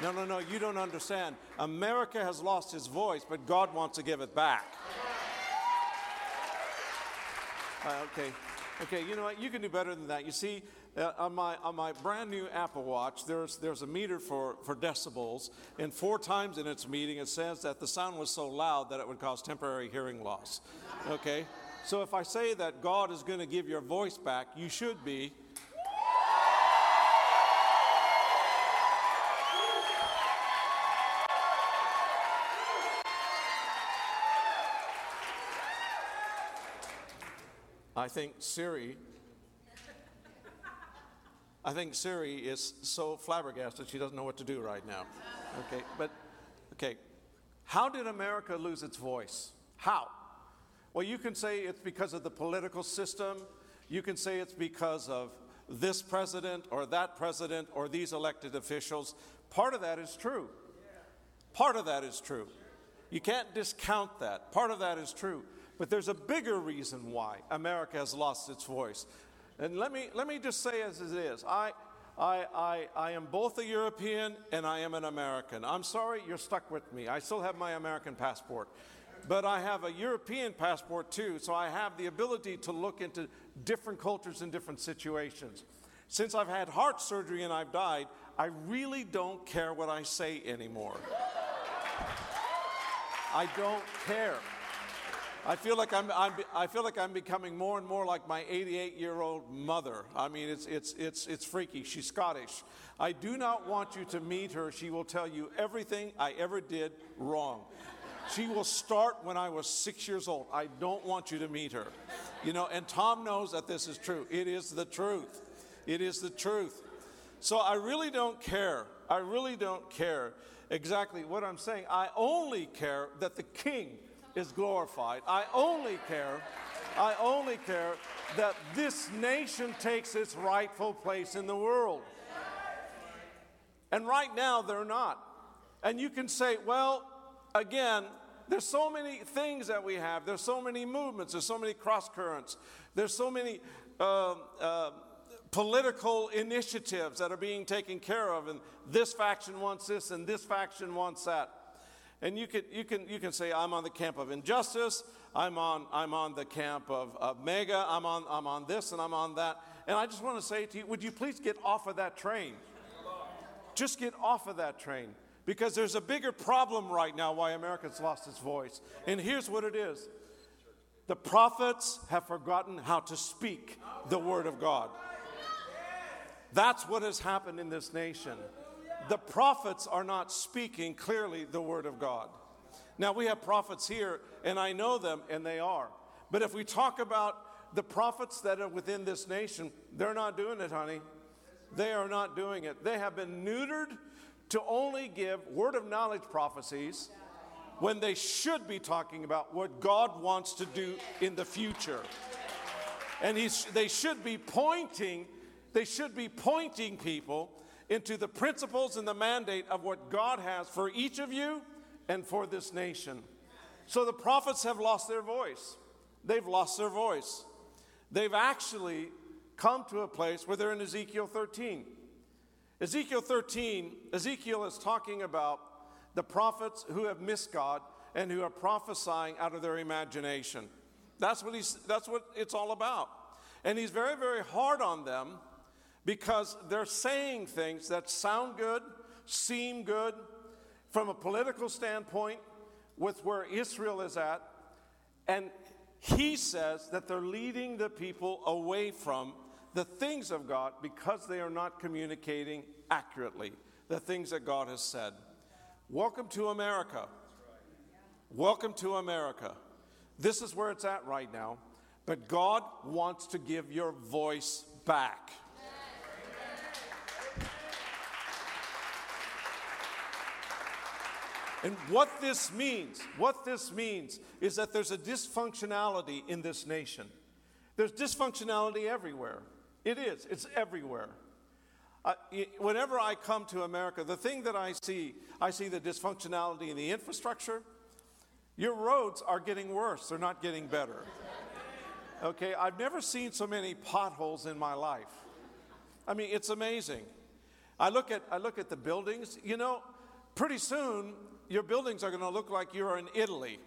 No, no, no, you don't understand. America has lost its voice, but God wants to give it back. Uh, okay, okay, you know what? You can do better than that. You see, uh, on, my, on my brand new Apple Watch, there's, there's a meter for, for decibels, and four times in its meeting it says that the sound was so loud that it would cause temporary hearing loss. Okay? So if I say that God is going to give your voice back, you should be. I think Siri I think Siri is so flabbergasted she doesn't know what to do right now. Okay, but okay. How did America lose its voice? How? Well, you can say it's because of the political system. You can say it's because of this president or that president or these elected officials. Part of that is true. Part of that is true. You can't discount that. Part of that is true. But there's a bigger reason why America has lost its voice. And let me, let me just say as it is I, I, I, I am both a European and I am an American. I'm sorry you're stuck with me. I still have my American passport. But I have a European passport too, so I have the ability to look into different cultures and different situations. Since I've had heart surgery and I've died, I really don't care what I say anymore. I don't care. I feel like I'm, I'm, I feel like I'm becoming more and more like my 88 year old mother. I mean, it's, it's, it's, it's freaky. She's Scottish. I do not want you to meet her. She will tell you everything I ever did wrong. She will start when I was six years old. I don't want you to meet her. You know, and Tom knows that this is true. It is the truth. It is the truth. So I really don't care. I really don't care exactly what I'm saying. I only care that the king is glorified. I only care, I only care that this nation takes its rightful place in the world. And right now, they're not. And you can say, well, again, there's so many things that we have. There's so many movements. There's so many cross currents. There's so many uh, uh, political initiatives that are being taken care of. And this faction wants this, and this faction wants that. And you can, you can, you can say, I'm on the camp of injustice, I'm on, I'm on the camp of, of MAGA, I'm on, I'm on this and I'm on that. And I just want to say to you, would you please get off of that train? Just get off of that train. Because there's a bigger problem right now why America's lost its voice. And here's what it is the prophets have forgotten how to speak the word of God. That's what has happened in this nation the prophets are not speaking clearly the word of God. Now, we have prophets here, and I know them, and they are. But if we talk about the prophets that are within this nation, they're not doing it, honey. They are not doing it. They have been neutered to only give word of knowledge prophecies when they should be talking about what God wants to do in the future. And they should be pointing, they should be pointing people into the principles and the mandate of what God has for each of you and for this nation. So the prophets have lost their voice. They've lost their voice. They've actually come to a place where they're in Ezekiel 13. Ezekiel 13, Ezekiel is talking about the prophets who have missed God and who are prophesying out of their imagination. That's what, he's, that's what it's all about. And he's very, very hard on them because they're saying things that sound good, seem good from a political standpoint with where Israel is at. And he says that they're leading the people away from the things of God because they are not communicating accurately the things that God has said. Welcome to America. Welcome to America. This is where it's at right now. But God wants to give your voice back. And what this means, what this means is that there's a dysfunctionality in this nation. There's dysfunctionality everywhere. It is, it's everywhere. Uh, whenever I come to America, the thing that I see, I see the dysfunctionality in the infrastructure. Your roads are getting worse, they're not getting better. Okay, I've never seen so many potholes in my life. I mean, it's amazing. I look at, I look at the buildings. You know, pretty soon your buildings are going to look like you're in Italy.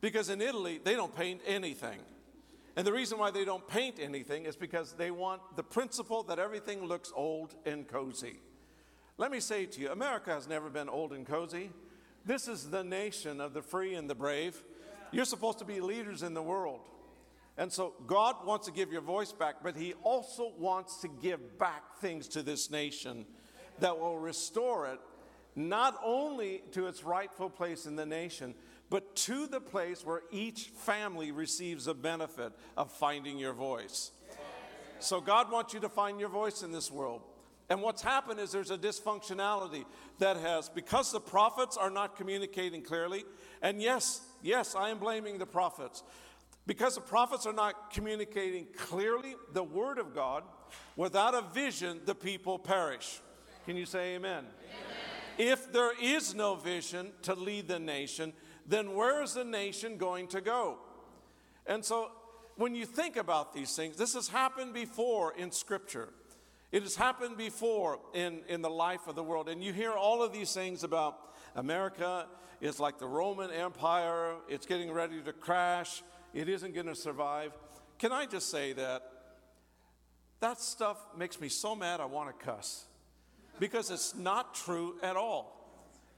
Because in Italy, they don't paint anything. And the reason why they don't paint anything is because they want the principle that everything looks old and cozy. Let me say to you, America has never been old and cozy. This is the nation of the free and the brave. You're supposed to be leaders in the world. And so God wants to give your voice back, but He also wants to give back things to this nation that will restore it, not only to its rightful place in the nation, but to the place where each family receives a benefit of finding your voice. So God wants you to find your voice in this world. And what's happened is there's a dysfunctionality that has, because the prophets are not communicating clearly, and yes, yes, I am blaming the prophets. Because the prophets are not communicating clearly the word of God, without a vision, the people perish. Can you say amen? amen? If there is no vision to lead the nation, then where is the nation going to go? And so when you think about these things, this has happened before in Scripture. It has happened before in, in the life of the world. And you hear all of these things about America is like the Roman Empire, it's getting ready to crash it isn't going to survive. Can I just say that that stuff makes me so mad I want to cuss because it's not true at all.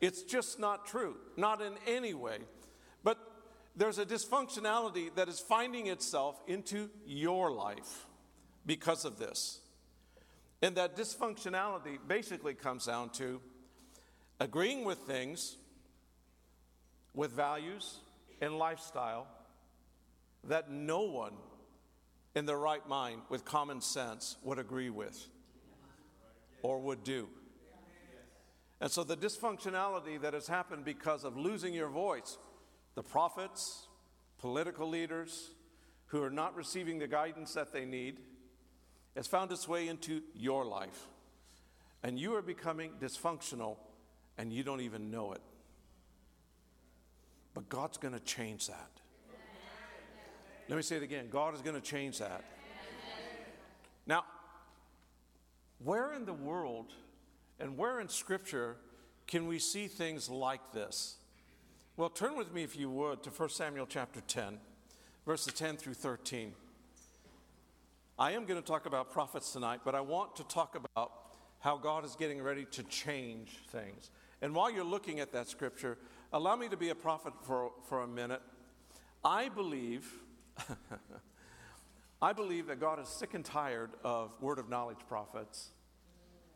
It's just not true, not in any way. But there's a dysfunctionality that is finding itself into your life because of this. And that dysfunctionality basically comes down to agreeing with things, with values and lifestyle that no one in their right mind with common sense would agree with or would do. And so the dysfunctionality that has happened because of losing your voice, the prophets, political leaders who are not receiving the guidance that they need, has found its way into your life. And you are becoming dysfunctional and you don't even know it. But God's going to change that. Let me say it again God is going to change that. Now, where in the world and where in Scripture can we see things like this? Well, turn with me, if you would, to 1 Samuel chapter 10, verses 10 through 13. I am going to talk about prophets tonight, but I want to talk about how God is getting ready to change things. And while you're looking at that scripture, allow me to be a prophet for, for a minute. I believe I believe that God is sick and tired of word of knowledge prophets,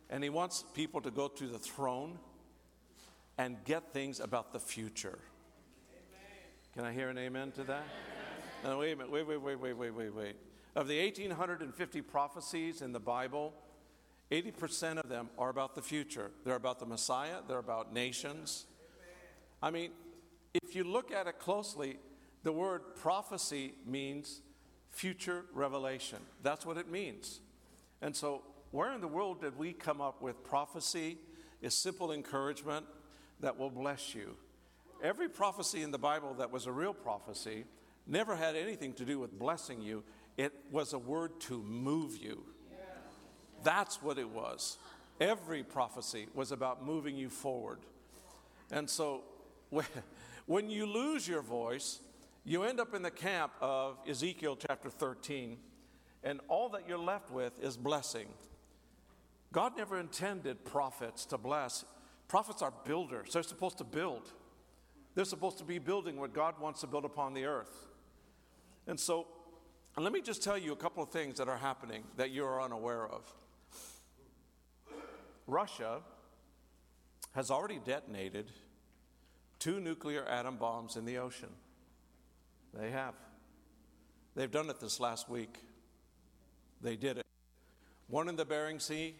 and He wants people to go to the throne and get things about the future. Can I hear an amen to that? Now, wait a minute. Wait, wait, wait, wait, wait, wait, wait. Of the 1,850 prophecies in the Bible, 80% of them are about the future. They're about the Messiah, they're about nations. I mean, if you look at it closely, the word prophecy means future revelation. That's what it means. And so, where in the world did we come up with prophecy is simple encouragement that will bless you? Every prophecy in the Bible that was a real prophecy never had anything to do with blessing you, it was a word to move you. That's what it was. Every prophecy was about moving you forward. And so, when you lose your voice, you end up in the camp of Ezekiel chapter 13, and all that you're left with is blessing. God never intended prophets to bless. Prophets are builders, they're supposed to build. They're supposed to be building what God wants to build upon the earth. And so, let me just tell you a couple of things that are happening that you are unaware of. Russia has already detonated two nuclear atom bombs in the ocean. They have. They've done it this last week. They did it. One in the Bering Sea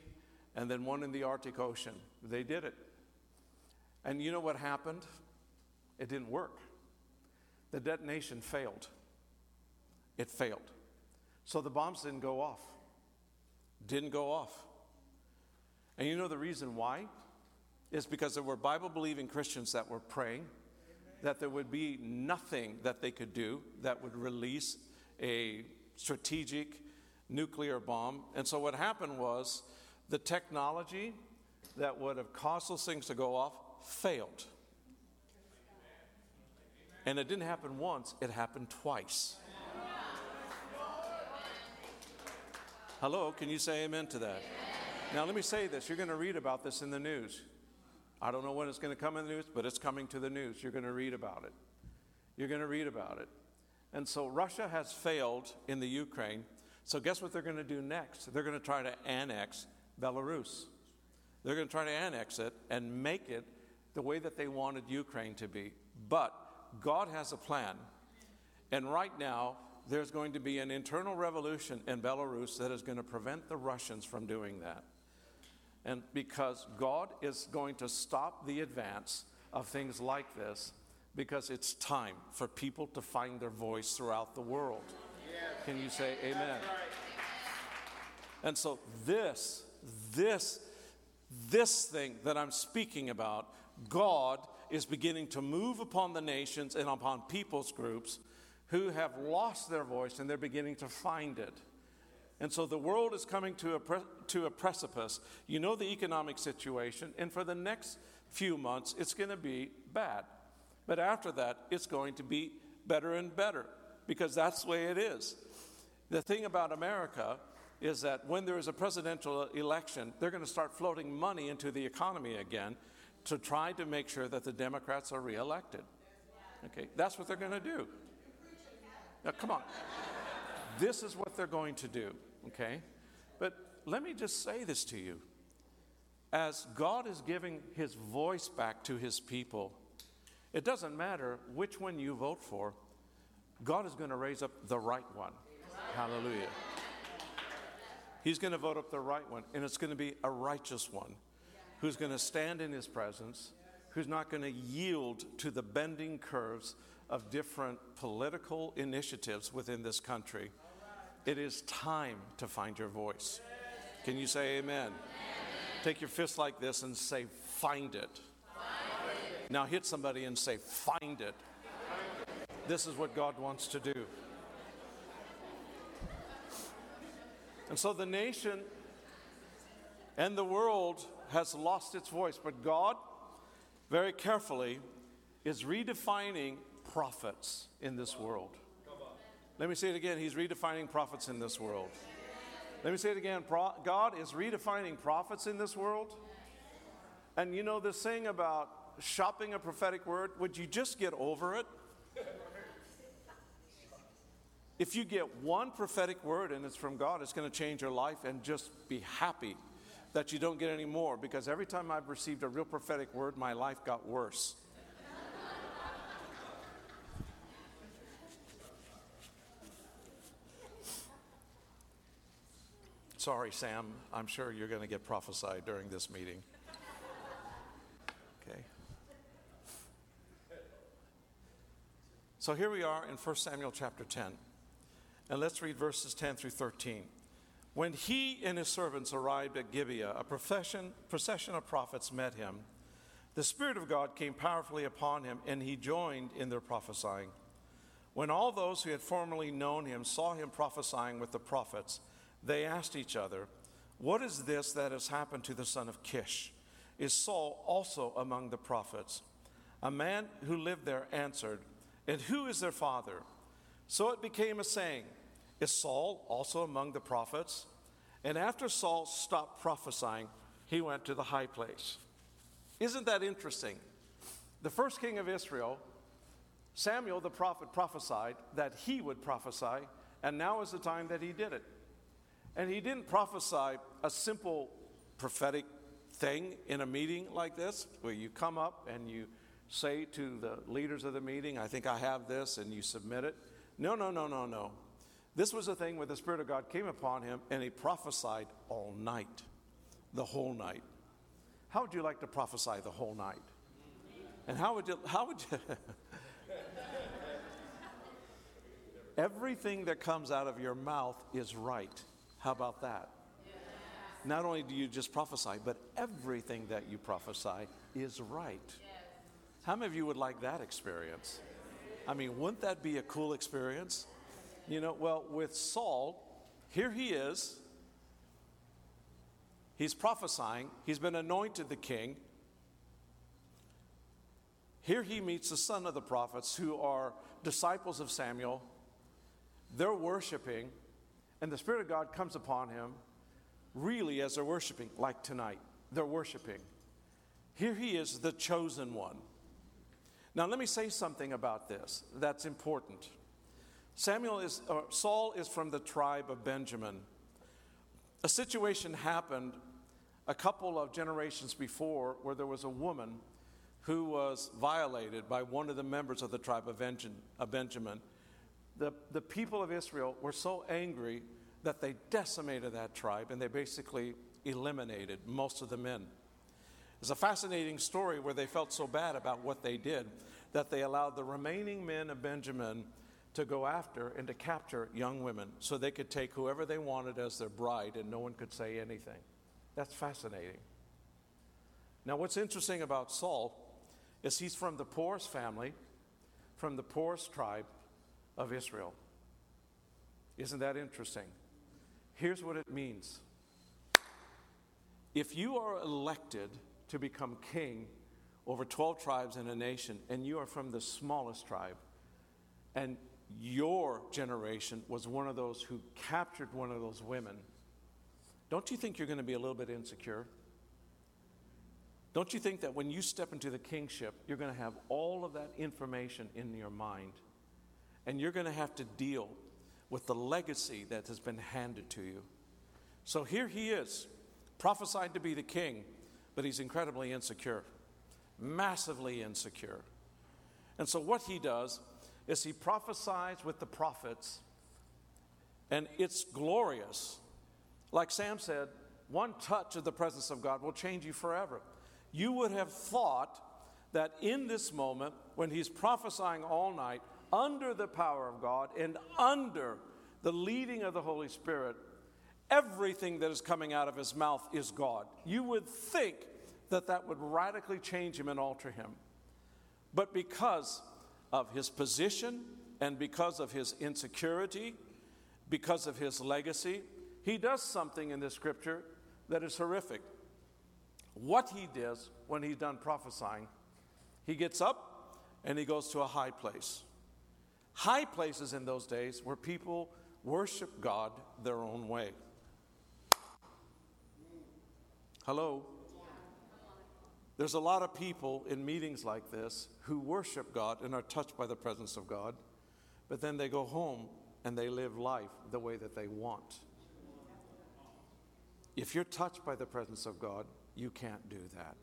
and then one in the Arctic Ocean. They did it. And you know what happened? It didn't work. The detonation failed. It failed. So the bombs didn't go off. Didn't go off. And you know the reason why? Is because there were Bible believing Christians that were praying that there would be nothing that they could do that would release a strategic nuclear bomb. And so what happened was the technology that would have caused those things to go off failed. And it didn't happen once, it happened twice. Hello, can you say amen to that? Now, let me say this. You're going to read about this in the news. I don't know when it's going to come in the news, but it's coming to the news. You're going to read about it. You're going to read about it. And so Russia has failed in the Ukraine. So guess what they're going to do next? They're going to try to annex Belarus. They're going to try to annex it and make it the way that they wanted Ukraine to be. But God has a plan. And right now, there's going to be an internal revolution in Belarus that is going to prevent the Russians from doing that. And because God is going to stop the advance of things like this, because it's time for people to find their voice throughout the world. Can you say amen? And so, this, this, this thing that I'm speaking about, God is beginning to move upon the nations and upon people's groups who have lost their voice and they're beginning to find it. And so the world is coming to a, pre- to a precipice. You know the economic situation, and for the next few months, it's going to be bad. But after that, it's going to be better and better because that's the way it is. The thing about America is that when there is a presidential election, they're going to start floating money into the economy again to try to make sure that the Democrats are reelected. Okay, that's what they're going to do. Now, come on. This is what they're going to do, okay? But let me just say this to you. As God is giving his voice back to his people, it doesn't matter which one you vote for, God is going to raise up the right one. Hallelujah. He's going to vote up the right one, and it's going to be a righteous one who's going to stand in his presence, who's not going to yield to the bending curves of different political initiatives within this country. It is time to find your voice. Can you say amen? amen. Take your fist like this and say, Find it. Find it. Now hit somebody and say, Find it. This is what God wants to do. And so the nation and the world has lost its voice, but God, very carefully, is redefining prophets in this world. Let me say it again. He's redefining prophets in this world. Let me say it again. God is redefining prophets in this world. And you know this thing about shopping a prophetic word, would you just get over it? If you get one prophetic word and it's from God, it's going to change your life and just be happy that you don't get any more because every time I've received a real prophetic word, my life got worse. Sorry, Sam, I'm sure you're going to get prophesied during this meeting. Okay. So here we are in 1 Samuel chapter 10. And let's read verses 10 through 13. When he and his servants arrived at Gibeah, a procession, procession of prophets met him. The Spirit of God came powerfully upon him, and he joined in their prophesying. When all those who had formerly known him saw him prophesying with the prophets, they asked each other, What is this that has happened to the son of Kish? Is Saul also among the prophets? A man who lived there answered, And who is their father? So it became a saying, Is Saul also among the prophets? And after Saul stopped prophesying, he went to the high place. Isn't that interesting? The first king of Israel, Samuel the prophet, prophesied that he would prophesy, and now is the time that he did it. And he didn't prophesy a simple prophetic thing in a meeting like this, where you come up and you say to the leaders of the meeting, I think I have this, and you submit it. No, no, no, no, no. This was a thing where the Spirit of God came upon him and he prophesied all night, the whole night. How would you like to prophesy the whole night? And how would you, how would you, everything that comes out of your mouth is right. How about that? Not only do you just prophesy, but everything that you prophesy is right. How many of you would like that experience? I mean, wouldn't that be a cool experience? You know, well, with Saul, here he is. He's prophesying, he's been anointed the king. Here he meets the son of the prophets who are disciples of Samuel. They're worshiping, and the Spirit of God comes upon him really as they're worshiping, like tonight. They're worshiping. Here he is, the chosen one. Now, let me say something about this that's important. Samuel is, or Saul is from the tribe of Benjamin. A situation happened a couple of generations before where there was a woman who was violated by one of the members of the tribe of Benjamin. The, the people of Israel were so angry that they decimated that tribe and they basically eliminated most of the men. It's a fascinating story where they felt so bad about what they did that they allowed the remaining men of Benjamin to go after and to capture young women so they could take whoever they wanted as their bride and no one could say anything. That's fascinating. Now, what's interesting about Saul is he's from the poorest family, from the poorest tribe of Israel. Isn't that interesting? Here's what it means if you are elected to become king over 12 tribes in a nation, and you are from the smallest tribe, and your generation was one of those who captured one of those women, don't you think you're going to be a little bit insecure? Don't you think that when you step into the kingship, you're going to have all of that information in your mind? And you're going to have to deal with the legacy that has been handed to you. So here he is, prophesied to be the king, but he's incredibly insecure, massively insecure. And so what he does is he prophesies with the prophets, and it's glorious. Like Sam said, one touch of the presence of God will change you forever. You would have thought that in this moment, when he's prophesying all night, under the power of God and under the leading of the Holy Spirit, everything that is coming out of his mouth is God. You would think that that would radically change him and alter him. But because of his position and because of his insecurity, because of his legacy, he does something in this scripture that is horrific. What he does when he's done prophesying, he gets up and he goes to a high place. High places in those days where people worship God their own way. Hello? There's a lot of people in meetings like this who worship God and are touched by the presence of God, but then they go home and they live life the way that they want. If you're touched by the presence of God, you can't do that.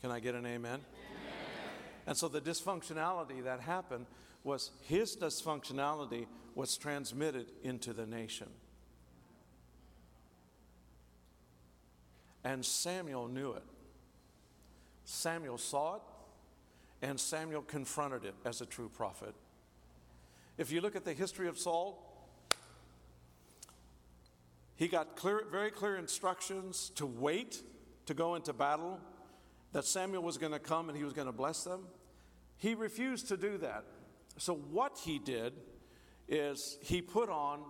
Can I get an amen? amen? And so the dysfunctionality that happened was his dysfunctionality was transmitted into the nation. And Samuel knew it. Samuel saw it, and Samuel confronted it as a true prophet. If you look at the history of Saul, he got clear, very clear instructions to wait to go into battle, that Samuel was going to come and he was going to bless them. He refused to do that. So, what he did is he put on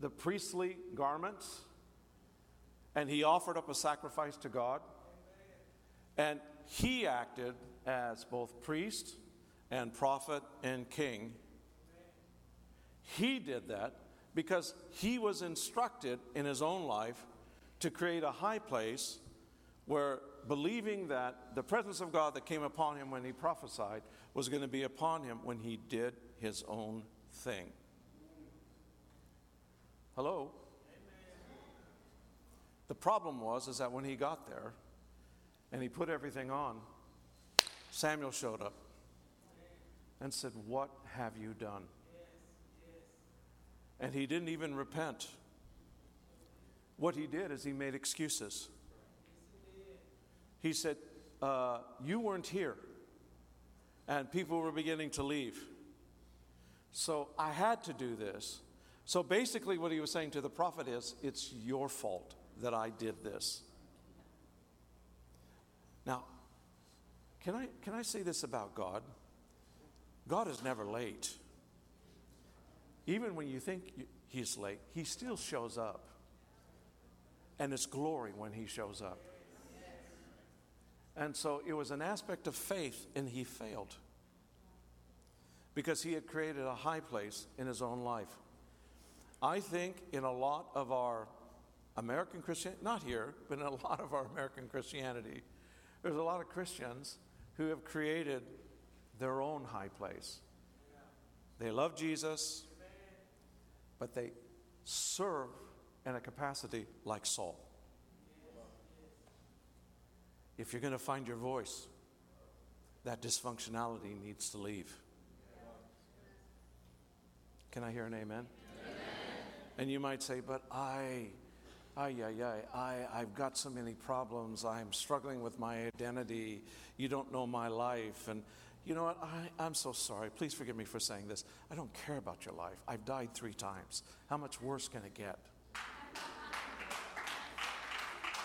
the priestly garments and he offered up a sacrifice to God. And he acted as both priest and prophet and king. He did that because he was instructed in his own life to create a high place where believing that the presence of God that came upon him when he prophesied was going to be upon him when he did his own thing. Hello? The problem was is that when he got there and he put everything on, Samuel showed up and said, "What have you done?" And he didn't even repent. What he did is he made excuses. He said, uh, You weren't here and people were beginning to leave. So I had to do this. So basically, what he was saying to the prophet is, It's your fault that I did this. Now, can I, can I say this about God? God is never late. Even when you think he's late, he still shows up. and its glory when he shows up. And so it was an aspect of faith, and he failed because he had created a high place in his own life. I think in a lot of our American Christianity, not here, but in a lot of our American Christianity, there's a lot of Christians who have created their own high place. They love Jesus, but they serve in a capacity like Saul. If you're going to find your voice, that dysfunctionality needs to leave. Can I hear an amen? amen? And you might say, but I, I, I, I, I've got so many problems. I'm struggling with my identity. You don't know my life. And you know what? I, I'm so sorry. Please forgive me for saying this. I don't care about your life. I've died three times. How much worse can it get?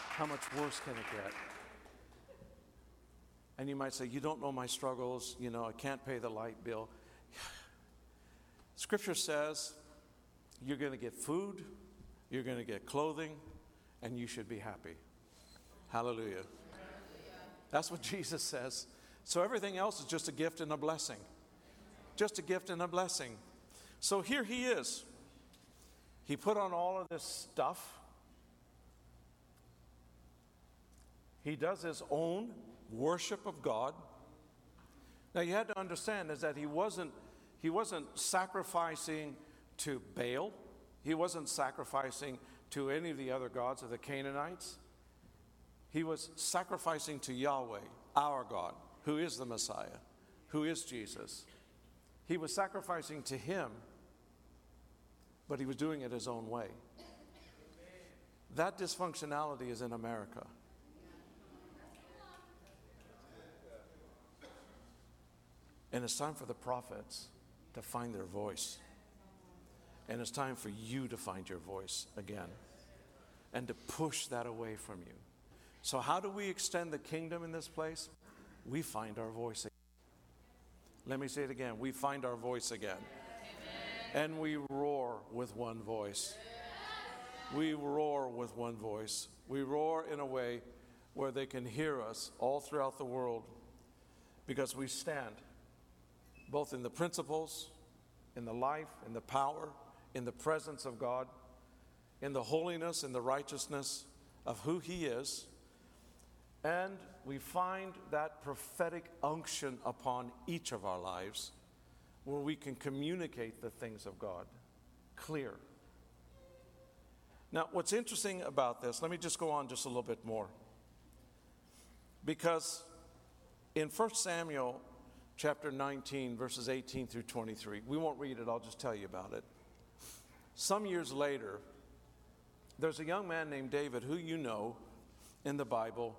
How much worse can it get? And you might say, You don't know my struggles. You know, I can't pay the light bill. Scripture says you're going to get food, you're going to get clothing, and you should be happy. Hallelujah. That's what Jesus says. So everything else is just a gift and a blessing. Just a gift and a blessing. So here he is. He put on all of this stuff. He does his own worship of God. Now you had to understand is that he wasn't he wasn't sacrificing to Baal. He wasn't sacrificing to any of the other gods of the Canaanites. He was sacrificing to Yahweh, our God who is the Messiah, who is Jesus. He was sacrificing to him, but he was doing it his own way. That dysfunctionality is in America. And it's time for the prophets to find their voice. And it's time for you to find your voice again and to push that away from you. So, how do we extend the kingdom in this place? we find our voice again. Let me say it again. We find our voice again. Amen. And we roar with one voice. We roar with one voice. We roar in a way where they can hear us all throughout the world because we stand both in the principles, in the life, in the power, in the presence of God, in the holiness and the righteousness of who He is and we find that prophetic unction upon each of our lives where we can communicate the things of God clear. Now, what's interesting about this, let me just go on just a little bit more. Because in 1 Samuel chapter 19, verses 18 through 23, we won't read it, I'll just tell you about it. Some years later, there's a young man named David who you know in the Bible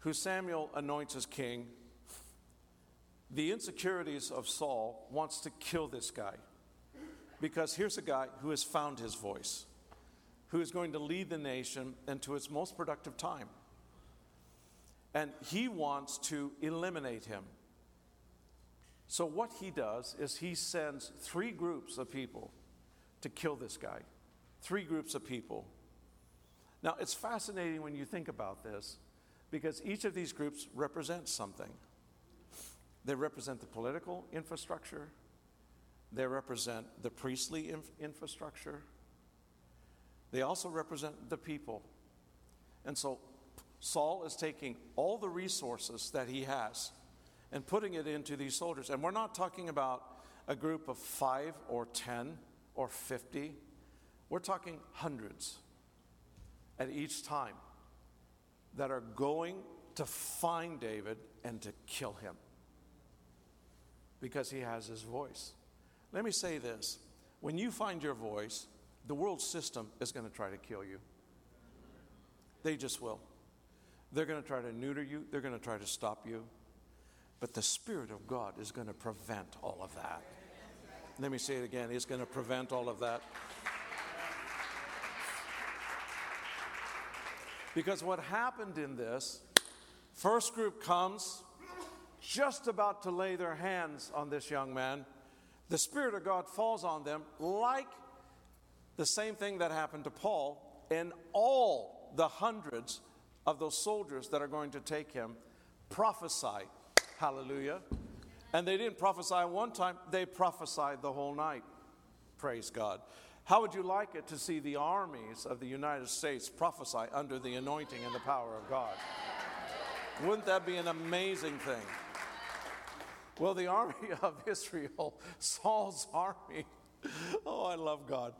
who Samuel anoints as king, the insecurities of Saul wants to kill this guy. Because here's a guy who has found his voice, who is going to lead the nation into its most productive time. And he wants to eliminate him. So, what he does is he sends three groups of people to kill this guy. Three groups of people. Now, it's fascinating when you think about this because each of these groups represents something. They represent the political infrastructure, they represent the priestly inf- infrastructure, they also represent the people. And so Saul is taking all the resources that he has and putting it into these soldiers. And we're not talking about a group of five or 10 or 50, we're talking hundreds at each time that are going to find David and to kill him because he has his voice. Let me say this when you find your voice, the world system is going to try to kill you. They just will. They're going to try to neuter you, they're going to try to stop you. But the Spirit of God is going to prevent all of that. Let me say it again He's going to prevent all of that. Because what happened in this, first group comes just about to lay their hands on this young man. The Spirit of God falls on them like the same thing that happened to Paul, and all the hundreds of those soldiers that are going to take him prophesied. Hallelujah. And they didn't prophesy one time, they prophesied the whole night. Praise God. How would you like it to see the armies of the United States prophesy under the anointing and the power of God? Wouldn't that be an amazing thing? Well, the army of Israel, Saul's army, oh, I love God.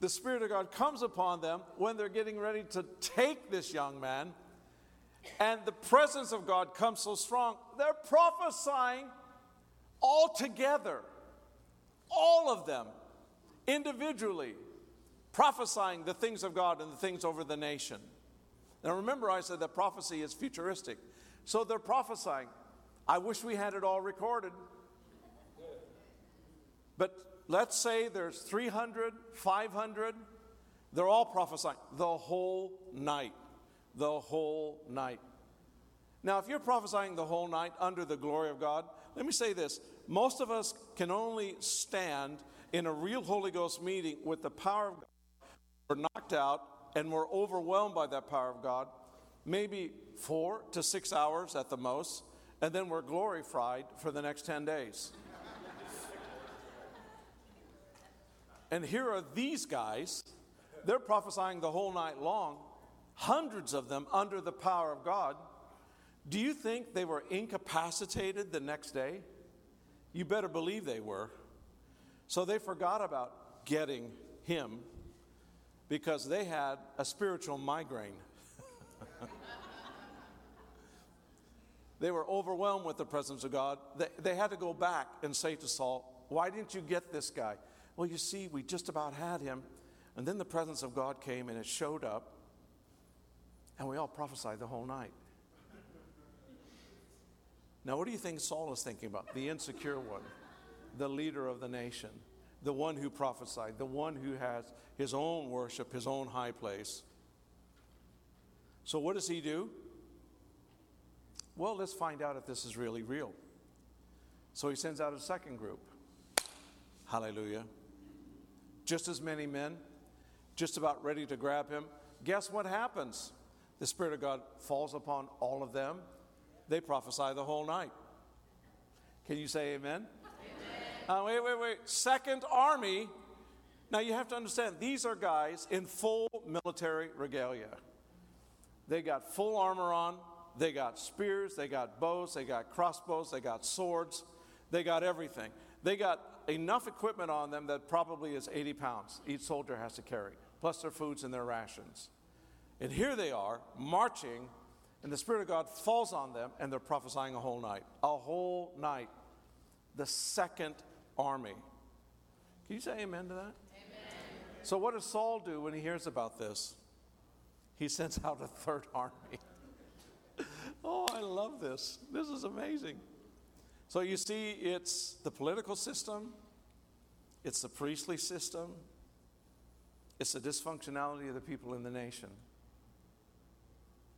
The Spirit of God comes upon them when they're getting ready to take this young man, and the presence of God comes so strong, they're prophesying all together, all of them, individually, prophesying the things of God and the things over the nation. Now, remember, I said that prophecy is futuristic. So they're prophesying. I wish we had it all recorded. But let's say there's 300, 500. They're all prophesying the whole night. The whole night. Now, if you're prophesying the whole night under the glory of God, let me say this. Most of us can only stand in a real Holy Ghost meeting with the power of God. We're knocked out and we're overwhelmed by that power of God, maybe four to six hours at the most, and then we're glorified for the next 10 days. and here are these guys, they're prophesying the whole night long, hundreds of them under the power of God. Do you think they were incapacitated the next day? You better believe they were. So they forgot about getting him because they had a spiritual migraine. they were overwhelmed with the presence of God. They, they had to go back and say to Saul, Why didn't you get this guy? Well, you see, we just about had him. And then the presence of God came and it showed up, and we all prophesied the whole night. Now, what do you think Saul is thinking about? The insecure one, the leader of the nation the one who prophesied, the one who has his own worship, his own high place. So, what does he do? Well, let's find out if this is really real. So, he sends out a second group. Hallelujah. Just as many men, just about ready to grab him. Guess what happens? The Spirit of God falls upon all of them. They prophesy the whole night. Can you say amen? Uh, wait, wait, wait. Second Army. Now you have to understand, these are guys in full military regalia. They got full armor on, they got spears, they got bows, they got crossbows, they got swords, they got everything. They got enough equipment on them that probably is 80 pounds each soldier has to carry, plus their foods and their rations. And here they are marching, and the Spirit of God falls on them, and they're prophesying a whole night. A whole night. The second army. Can you say amen to that? Amen. So, what does Saul do when he hears about this? He sends out a third army. oh, I love this. This is amazing. So, you see, it's the political system, it's the priestly system, it's the dysfunctionality of the people in the nation.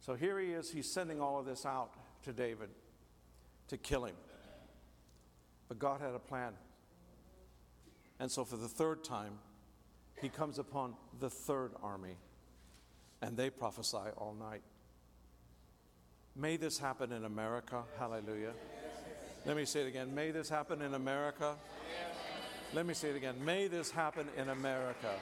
So, here he is, he's sending all of this out to David to kill him. But God had a plan. And so, for the third time, he comes upon the third army, and they prophesy all night. May this happen in America. Hallelujah. Let me say it again. May this happen in America. Let me say it again. May this happen in America.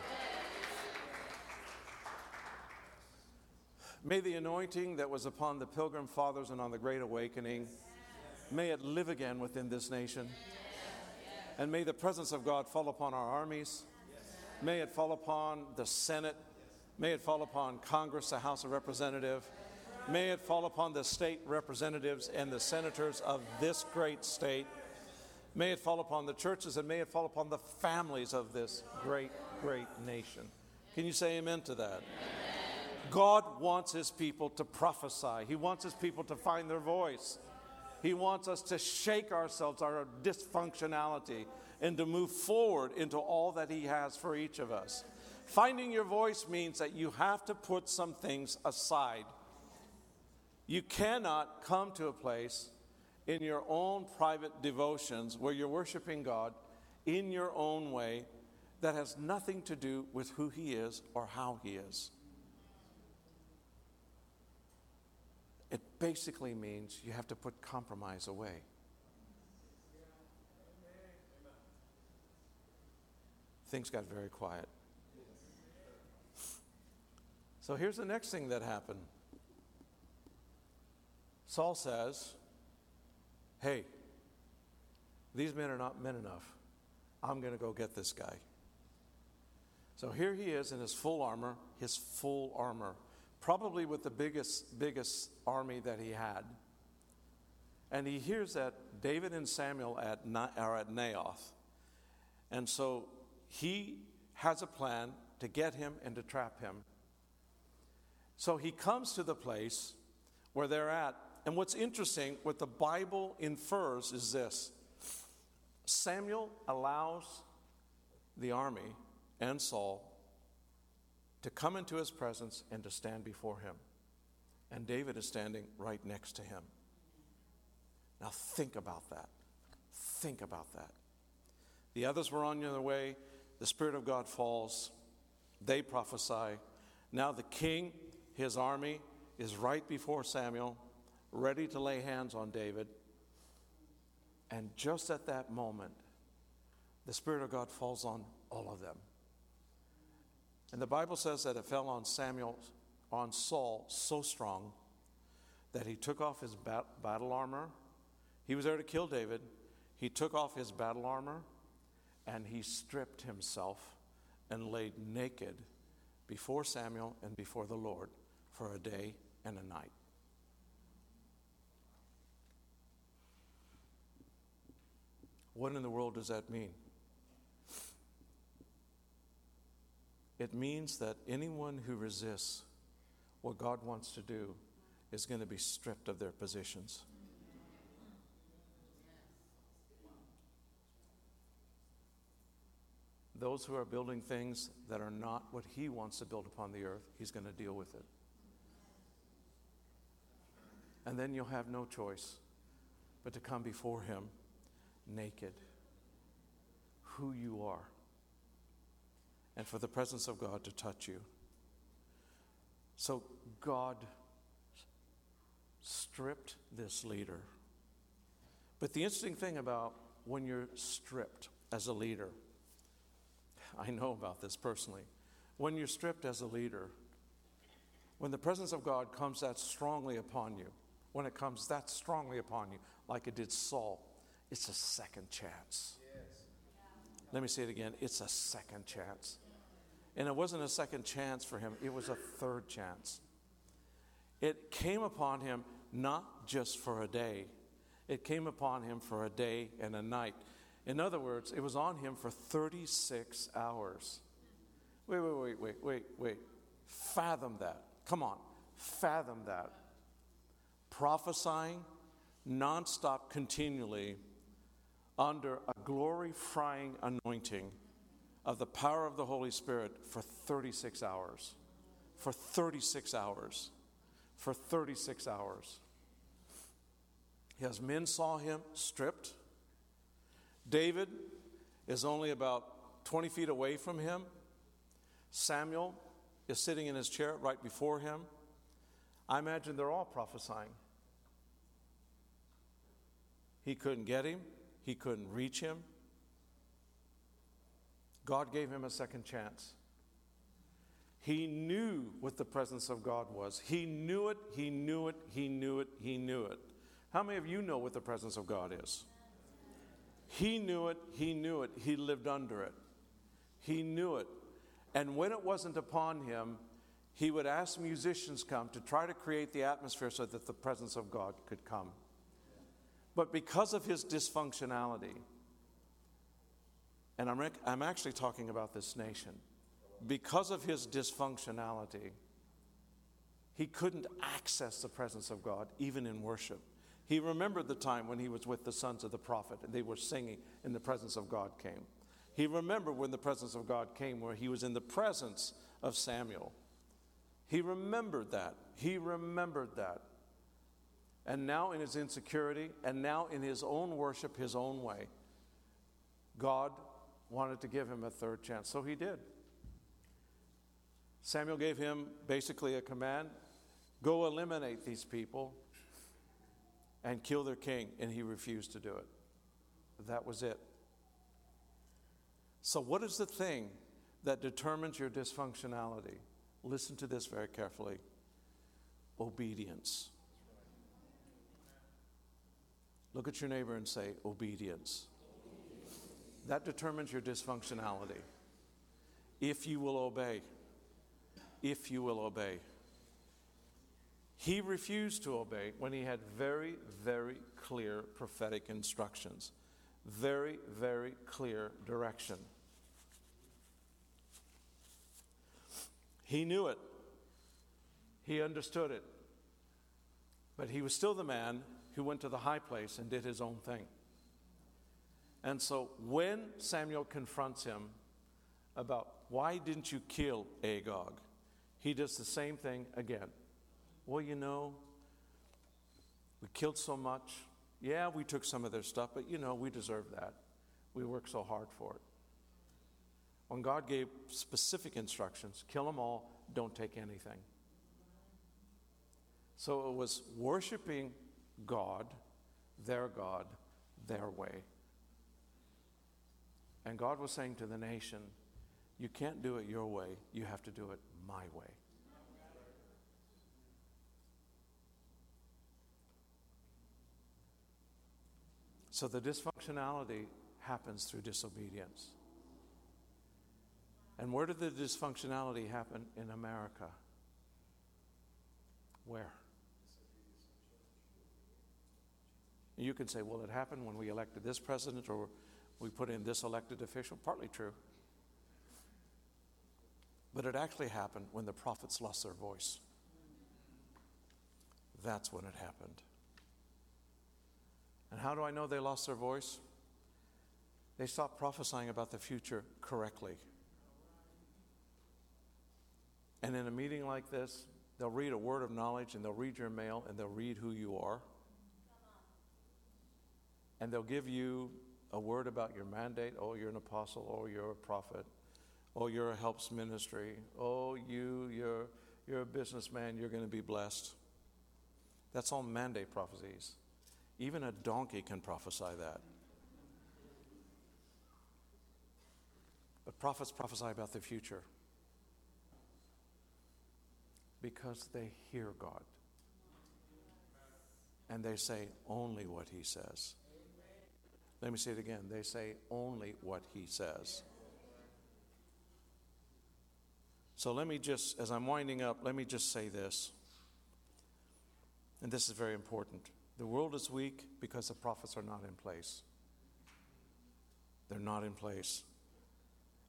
May the anointing that was upon the Pilgrim Fathers and on the Great Awakening, may it live again within this nation. And may the presence of God fall upon our armies. May it fall upon the Senate. May it fall upon Congress, the House of Representatives. May it fall upon the state representatives and the senators of this great state. May it fall upon the churches and may it fall upon the families of this great, great nation. Can you say amen to that? Amen. God wants his people to prophesy, he wants his people to find their voice. He wants us to shake ourselves, our dysfunctionality, and to move forward into all that He has for each of us. Finding your voice means that you have to put some things aside. You cannot come to a place in your own private devotions where you're worshiping God in your own way that has nothing to do with who He is or how He is. It basically means you have to put compromise away. Things got very quiet. So here's the next thing that happened Saul says, Hey, these men are not men enough. I'm going to go get this guy. So here he is in his full armor, his full armor, probably with the biggest, biggest army that he had. And he hears that David and Samuel at, are at Naioth. And so he has a plan to get him and to trap him. So he comes to the place where they're at. And what's interesting, what the Bible infers is this Samuel allows the army and Saul to come into his presence and to stand before him. And David is standing right next to him. Now, think about that. Think about that. The others were on their way. The Spirit of God falls. They prophesy. Now, the king, his army, is right before Samuel, ready to lay hands on David. And just at that moment, the Spirit of God falls on all of them. And the Bible says that it fell on Samuel, on Saul, so strong that he took off his bat- battle armor. He was there to kill David. He took off his battle armor and he stripped himself and laid naked before Samuel and before the Lord for a day and a night. What in the world does that mean? It means that anyone who resists what God wants to do is going to be stripped of their positions. Those who are building things that are not what He wants to build upon the earth, He's going to deal with it. And then you'll have no choice but to come before Him naked, who you are and for the presence of God to touch you. So God stripped this leader. But the interesting thing about when you're stripped as a leader, I know about this personally. When you're stripped as a leader, when the presence of God comes that strongly upon you, when it comes that strongly upon you, like it did Saul, it's a second chance. Let me say it again it's a second chance. And it wasn't a second chance for him, it was a third chance. It came upon him not just for a day, it came upon him for a day and a night. In other words, it was on him for 36 hours. Wait, wait, wait, wait, wait, wait. Fathom that. Come on, fathom that. Prophesying nonstop, continually under a glory frying anointing of the power of the Holy Spirit for 36 hours. For 36 hours. For 36 hours. As men saw him stripped, David is only about 20 feet away from him. Samuel is sitting in his chair right before him. I imagine they're all prophesying. He couldn't get him. He couldn't reach him. God gave him a second chance. He knew what the presence of God was. He knew it, he knew it, he knew it, he knew it. How many of you know what the presence of God is? He knew it, he knew it, he lived under it. He knew it. And when it wasn't upon him, he would ask musicians come to try to create the atmosphere so that the presence of God could come. But because of his dysfunctionality, and I'm, rec- I'm actually talking about this nation, because of his dysfunctionality, he couldn't access the presence of God, even in worship. He remembered the time when he was with the sons of the prophet and they were singing and the presence of God came. He remembered when the presence of God came, where he was in the presence of Samuel. He remembered that. He remembered that and now in his insecurity, and now in his own worship, his own way, God wanted to give him a third chance. So he did. Samuel gave him basically a command Go eliminate these people and kill their king. And he refused to do it. That was it. So, what is the thing that determines your dysfunctionality? Listen to this very carefully obedience. Look at your neighbor and say, obedience. That determines your dysfunctionality. If you will obey, if you will obey. He refused to obey when he had very, very clear prophetic instructions, very, very clear direction. He knew it, he understood it, but he was still the man who went to the high place and did his own thing. And so when Samuel confronts him about why didn't you kill Agag, he does the same thing again. Well, you know, we killed so much. Yeah, we took some of their stuff, but you know, we deserve that. We worked so hard for it. When God gave specific instructions, kill them all, don't take anything. So it was worshiping God, their God, their way. And God was saying to the nation, You can't do it your way, you have to do it my way. So the dysfunctionality happens through disobedience. And where did the dysfunctionality happen in America? Where? You can say, well, it happened when we elected this president or we put in this elected official. Partly true. But it actually happened when the prophets lost their voice. That's when it happened. And how do I know they lost their voice? They stopped prophesying about the future correctly. And in a meeting like this, they'll read a word of knowledge and they'll read your mail and they'll read who you are. And they'll give you a word about your mandate. Oh, you're an apostle. Oh, you're a prophet. Oh, you're a helps ministry. Oh, you, you're, you're a businessman. You're going to be blessed. That's all mandate prophecies. Even a donkey can prophesy that. But prophets prophesy about the future because they hear God. And they say only what He says. Let me say it again. They say only what He says. So let me just, as I'm winding up, let me just say this. And this is very important. The world is weak because the prophets are not in place. They're not in place.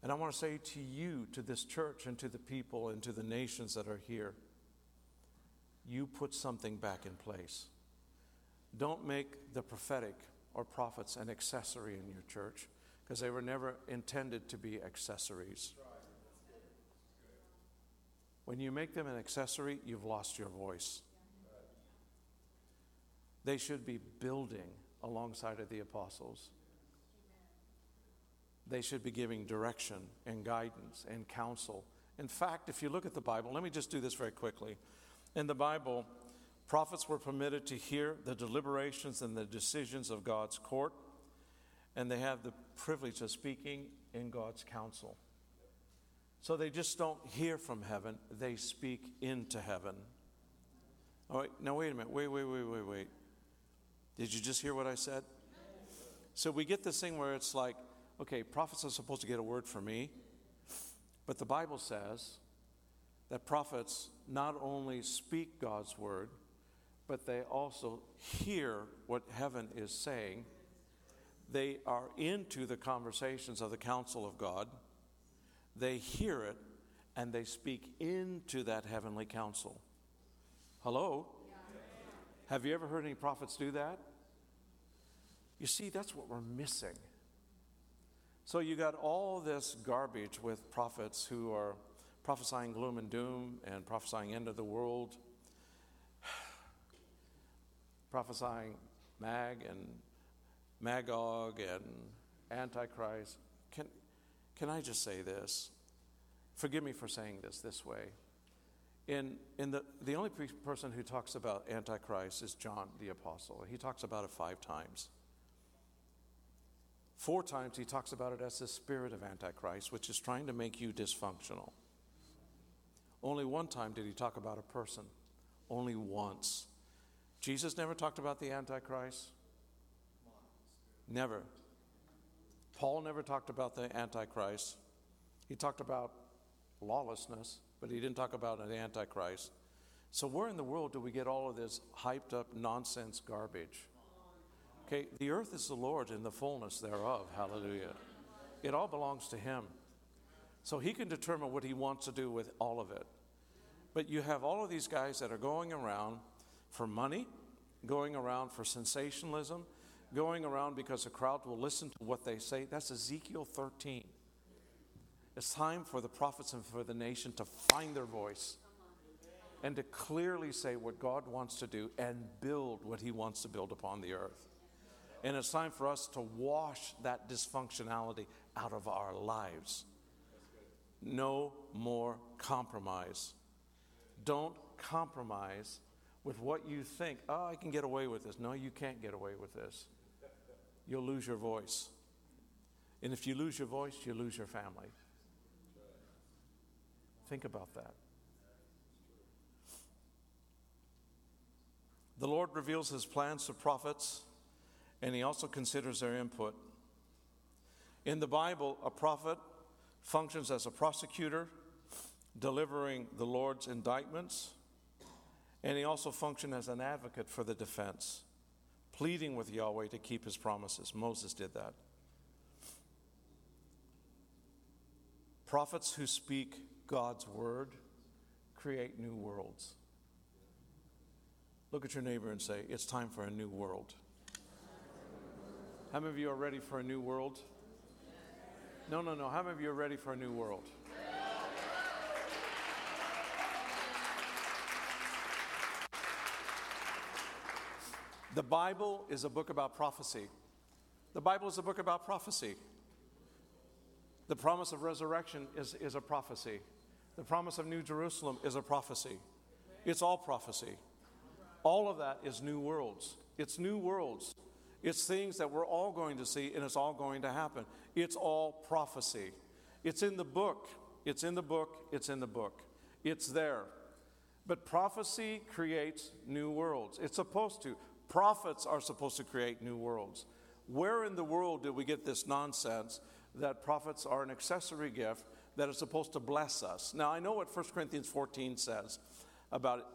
And I want to say to you, to this church, and to the people, and to the nations that are here, you put something back in place. Don't make the prophetic or prophets an accessory in your church because they were never intended to be accessories. When you make them an accessory, you've lost your voice. They should be building alongside of the apostles. They should be giving direction and guidance and counsel. In fact, if you look at the Bible, let me just do this very quickly. In the Bible, prophets were permitted to hear the deliberations and the decisions of God's court, and they have the privilege of speaking in God's counsel. So they just don't hear from heaven, they speak into heaven. All right, now wait a minute. Wait, wait, wait, wait, wait. Did you just hear what I said? So we get this thing where it's like, okay, prophets are supposed to get a word from me, but the Bible says that prophets not only speak God's word, but they also hear what heaven is saying. They are into the conversations of the counsel of God. They hear it and they speak into that heavenly counsel. Hello? Have you ever heard any prophets do that? You see, that's what we're missing. So you got all this garbage with prophets who are prophesying gloom and doom and prophesying end of the world, prophesying Mag and Magog and Antichrist. Can, can I just say this? Forgive me for saying this this way. In, in the, the only pre- person who talks about Antichrist is John the Apostle. He talks about it five times. Four times he talks about it as the spirit of Antichrist, which is trying to make you dysfunctional. Only one time did he talk about a person. Only once. Jesus never talked about the Antichrist. Never. Paul never talked about the Antichrist. He talked about lawlessness, but he didn't talk about an Antichrist. So, where in the world do we get all of this hyped up nonsense garbage? Okay, the earth is the Lord's and the fullness thereof. Hallelujah. It all belongs to Him. So He can determine what He wants to do with all of it. But you have all of these guys that are going around for money, going around for sensationalism, going around because the crowd will listen to what they say. That's Ezekiel 13. It's time for the prophets and for the nation to find their voice and to clearly say what God wants to do and build what He wants to build upon the earth. And it's time for us to wash that dysfunctionality out of our lives. No more compromise. Don't compromise with what you think, oh, I can get away with this. No, you can't get away with this. You'll lose your voice. And if you lose your voice, you lose your family. Think about that. The Lord reveals his plans to prophets and he also considers their input. In the Bible, a prophet functions as a prosecutor, delivering the Lord's indictments, and he also functioned as an advocate for the defense, pleading with Yahweh to keep his promises. Moses did that. Prophets who speak God's word create new worlds. Look at your neighbor and say, It's time for a new world. How many of you are ready for a new world? No, no, no. How many of you are ready for a new world? The Bible is a book about prophecy. The Bible is a book about prophecy. The promise of resurrection is, is a prophecy. The promise of New Jerusalem is a prophecy. It's all prophecy. All of that is new worlds. It's new worlds. It's things that we're all going to see, and it's all going to happen. It's all prophecy. It's in the book. It's in the book. It's in the book. It's there. But prophecy creates new worlds. It's supposed to. Prophets are supposed to create new worlds. Where in the world did we get this nonsense that prophets are an accessory gift that is supposed to bless us? Now, I know what 1 Corinthians 14 says about it.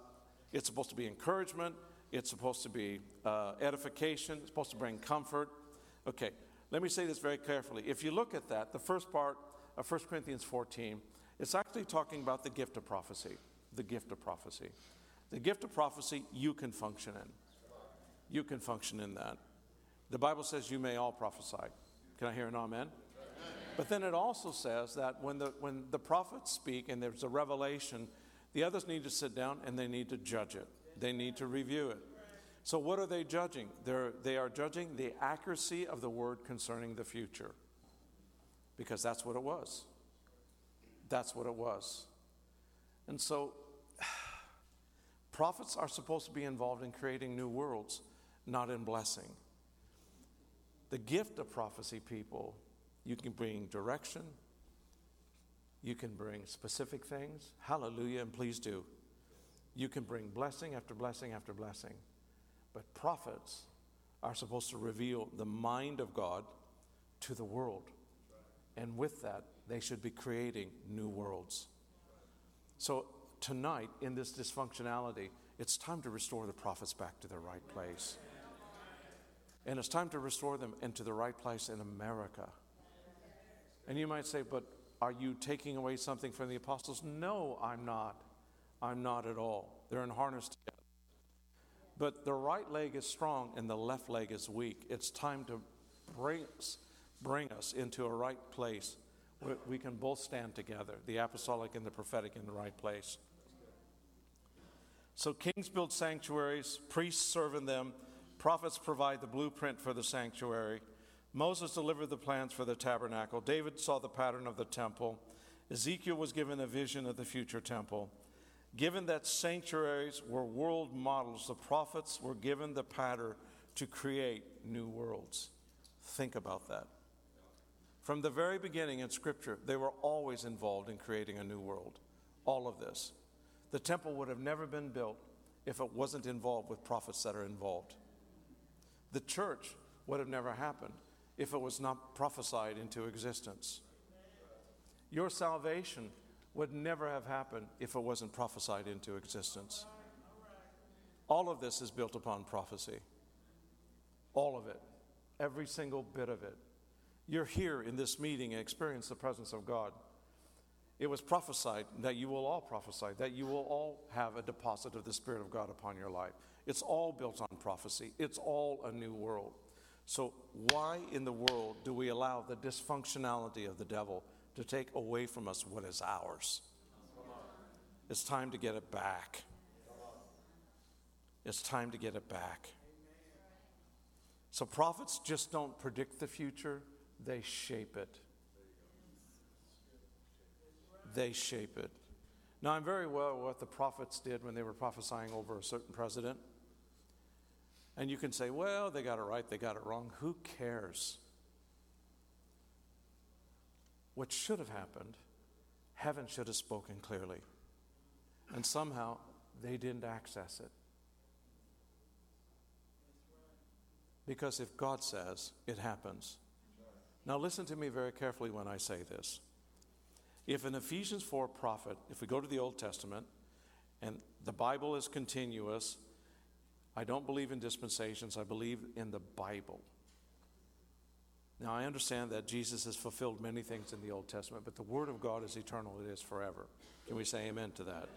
It's supposed to be encouragement, it's supposed to be uh, edification, it's supposed to bring comfort. Okay, let me say this very carefully. If you look at that, the first part of 1 Corinthians 14, it's actually talking about the gift of prophecy. The gift of prophecy. The gift of prophecy you can function in. You can function in that. The Bible says you may all prophesy. Can I hear an amen? amen? But then it also says that when the, when the prophets speak and there's a revelation, the others need to sit down and they need to judge it. They need to review it. So, what are they judging? They're, they are judging the accuracy of the word concerning the future. Because that's what it was. That's what it was. And so, prophets are supposed to be involved in creating new worlds, not in blessing. The gift of prophecy, people, you can bring direction, you can bring specific things. Hallelujah, and please do. You can bring blessing after blessing after blessing. But prophets are supposed to reveal the mind of God to the world. And with that, they should be creating new worlds. So, tonight, in this dysfunctionality, it's time to restore the prophets back to their right place. And it's time to restore them into the right place in America. And you might say, but are you taking away something from the apostles? No, I'm not. I'm not at all. They're in harness together. But the right leg is strong and the left leg is weak. It's time to bring us, bring us into a right place where we can both stand together, the apostolic and the prophetic in the right place. So kings build sanctuaries, priests serve in them, prophets provide the blueprint for the sanctuary. Moses delivered the plans for the tabernacle. David saw the pattern of the temple. Ezekiel was given a vision of the future temple. Given that sanctuaries were world models, the prophets were given the pattern to create new worlds. Think about that. From the very beginning in Scripture, they were always involved in creating a new world. All of this. The temple would have never been built if it wasn't involved with prophets that are involved. The church would have never happened if it was not prophesied into existence. Your salvation would never have happened if it wasn't prophesied into existence. All of this is built upon prophecy. All of it. Every single bit of it. You're here in this meeting and experience the presence of God. It was prophesied that you will all prophesy, that you will all have a deposit of the Spirit of God upon your life. It's all built on prophecy, it's all a new world. So, why in the world do we allow the dysfunctionality of the devil to take away from us what is ours? It's time to get it back. It's time to get it back. So, prophets just don't predict the future, they shape it. They shape it. Now, I'm very well what the prophets did when they were prophesying over a certain president. And you can say, well, they got it right, they got it wrong. Who cares? What should have happened, heaven should have spoken clearly. And somehow they didn't access it. Because if God says, it happens. Now, listen to me very carefully when I say this. If an Ephesians 4 prophet, if we go to the Old Testament, and the Bible is continuous, I don't believe in dispensations, I believe in the Bible. Now, I understand that Jesus has fulfilled many things in the Old Testament, but the Word of God is eternal, it is forever. Can we say amen to that?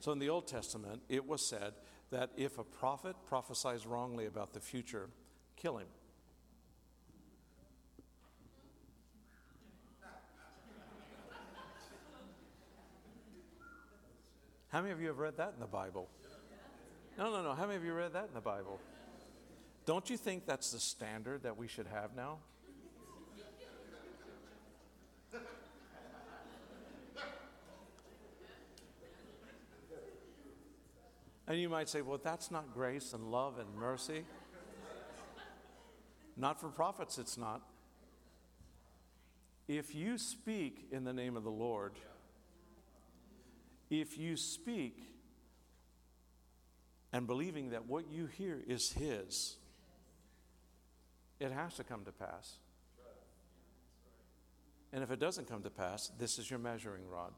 So, in the Old Testament, it was said that if a prophet prophesies wrongly about the future, kill him. How many of you have read that in the Bible? No, no, no. How many of you read that in the Bible? Don't you think that's the standard that we should have now? And you might say, well, that's not grace and love and mercy. Not for prophets, it's not. If you speak in the name of the Lord, if you speak and believing that what you hear is His, it has to come to pass. And if it doesn't come to pass, this is your measuring rod.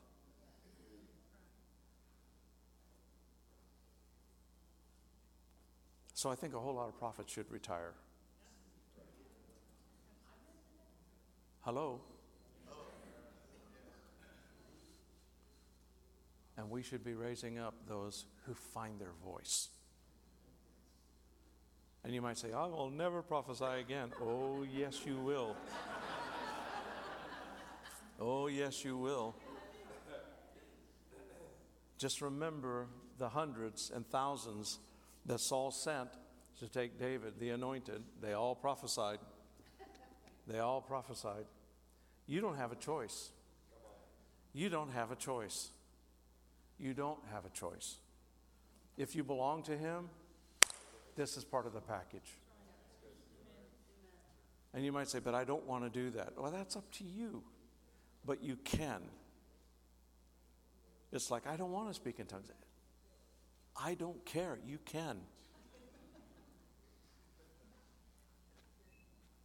So I think a whole lot of prophets should retire. Hello? And we should be raising up those who find their voice. And you might say, I will never prophesy again. Oh, yes, you will. oh, yes, you will. Just remember the hundreds and thousands that Saul sent to take David, the anointed. They all prophesied. They all prophesied. You don't have a choice. You don't have a choice. You don't have a choice. If you belong to Him, this is part of the package. And you might say, but I don't want to do that. Well, that's up to you. But you can. It's like, I don't want to speak in tongues. I don't care. You can.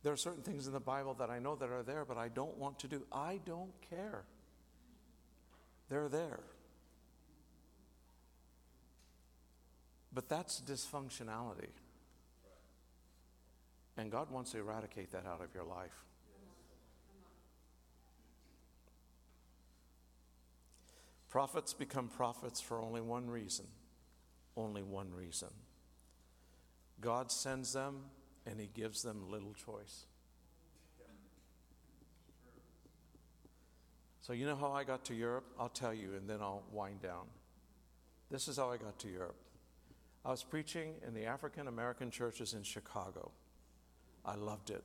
There are certain things in the Bible that I know that are there, but I don't want to do. I don't care. They're there. But that's dysfunctionality. And God wants to eradicate that out of your life. Prophets become prophets for only one reason. Only one reason. God sends them and He gives them little choice. So, you know how I got to Europe? I'll tell you and then I'll wind down. This is how I got to Europe. I was preaching in the African American churches in Chicago. I loved it.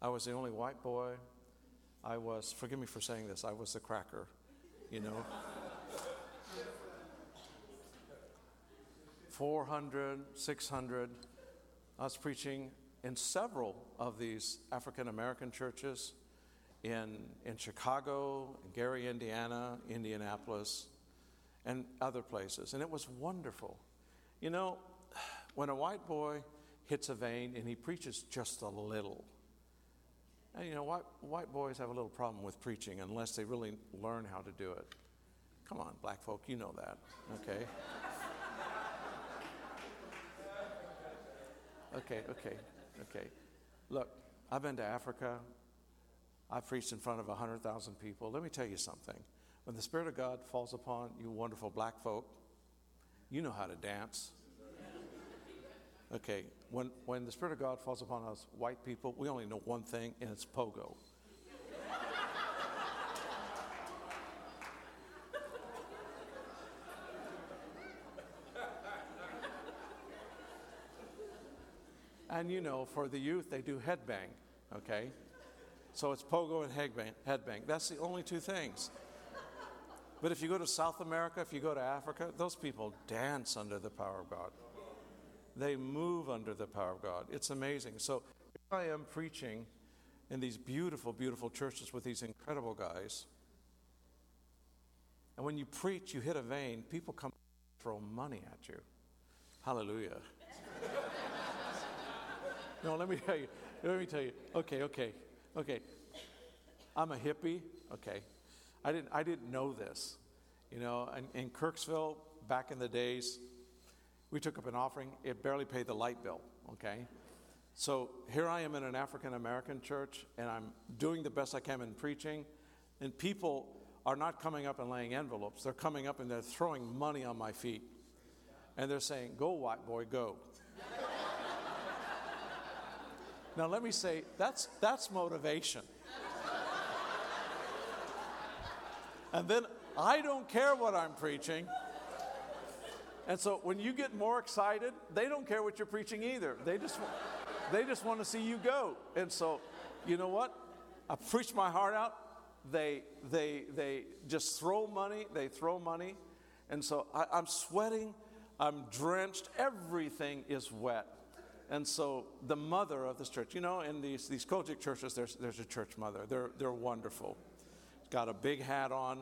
I was the only white boy. I was, forgive me for saying this, I was the cracker, you know. 400, 600. I was preaching in several of these African American churches in, in Chicago, in Gary, Indiana, Indianapolis, and other places. And it was wonderful. You know, when a white boy hits a vein and he preaches just a little, and you know, white, white boys have a little problem with preaching unless they really learn how to do it. Come on, black folk, you know that, okay? okay, okay, okay. Look, I've been to Africa. I've preached in front of 100,000 people. Let me tell you something. When the Spirit of God falls upon you, wonderful black folk, you know how to dance. Okay, when, when the Spirit of God falls upon us white people, we only know one thing, and it's pogo. and you know, for the youth, they do headbang, okay? So it's pogo and headbang, headbang. That's the only two things. But if you go to South America, if you go to Africa, those people dance under the power of God. They move under the power of God. It's amazing. So here I am preaching in these beautiful, beautiful churches with these incredible guys. And when you preach, you hit a vein, people come throw money at you. Hallelujah. no, let me tell you. Let me tell you. Okay, okay, okay. I'm a hippie. Okay. I didn't, I didn't know this. You know, in, in Kirksville, back in the days, we took up an offering, it barely paid the light bill, okay? So here I am in an African American church, and I'm doing the best I can in preaching, and people are not coming up and laying envelopes. They're coming up and they're throwing money on my feet. And they're saying, Go, white boy, go. now, let me say, that's, that's motivation. And then I don't care what I'm preaching. And so when you get more excited, they don't care what you're preaching either. They just, they just want to see you go. And so, you know what? I preach my heart out. They, they, they just throw money. They throw money. And so I, I'm sweating. I'm drenched. Everything is wet. And so the mother of this church, you know, in these, these COGIC churches, there's, there's a church mother. They're, they're wonderful. Got a big hat on.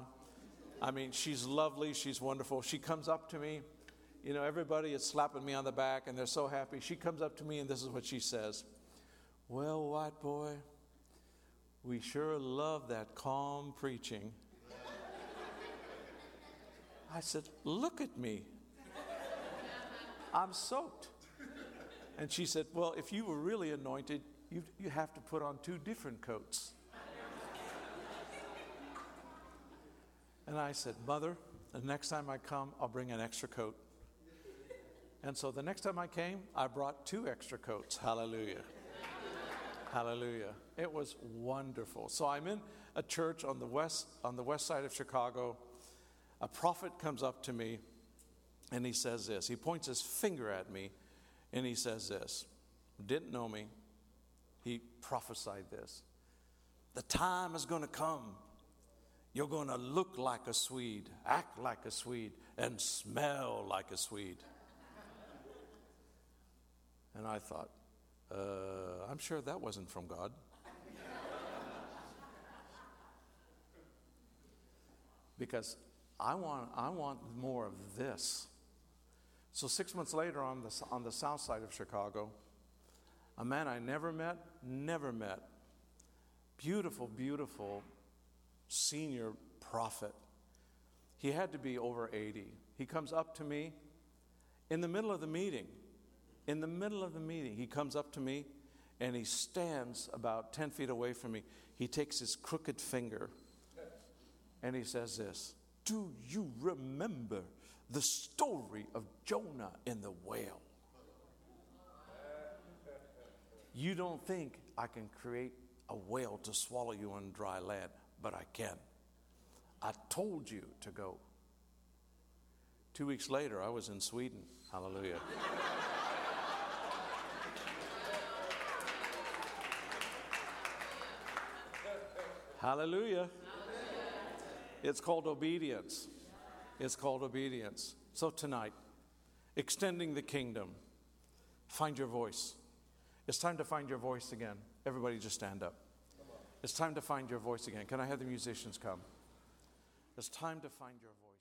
I mean, she's lovely. She's wonderful. She comes up to me you know, everybody is slapping me on the back and they're so happy. She comes up to me and this is what she says Well, white boy, we sure love that calm preaching. I said, Look at me. I'm soaked. And she said, Well, if you were really anointed, you, you have to put on two different coats. And I said, Mother, the next time I come, I'll bring an extra coat. And so the next time I came, I brought two extra coats. Hallelujah. Hallelujah. It was wonderful. So I'm in a church on the west on the west side of Chicago. A prophet comes up to me and he says this. He points his finger at me and he says this. Didn't know me. He prophesied this. The time is going to come. You're going to look like a Swede, act like a Swede, and smell like a Swede. And I thought, uh, I'm sure that wasn't from God. because I want, I want more of this. So, six months later, on the, on the south side of Chicago, a man I never met, never met, beautiful, beautiful senior prophet. He had to be over 80. He comes up to me in the middle of the meeting in the middle of the meeting, he comes up to me and he stands about 10 feet away from me. He takes his crooked finger and he says this Do you remember the story of Jonah in the whale? You don't think I can create a whale to swallow you on dry land, but I can. I told you to go. Two weeks later, I was in Sweden. Hallelujah. Hallelujah. It's called obedience. It's called obedience. So tonight, extending the kingdom. Find your voice. It's time to find your voice again. Everybody just stand up. It's time to find your voice again. Can I have the musicians come? It's time to find your voice.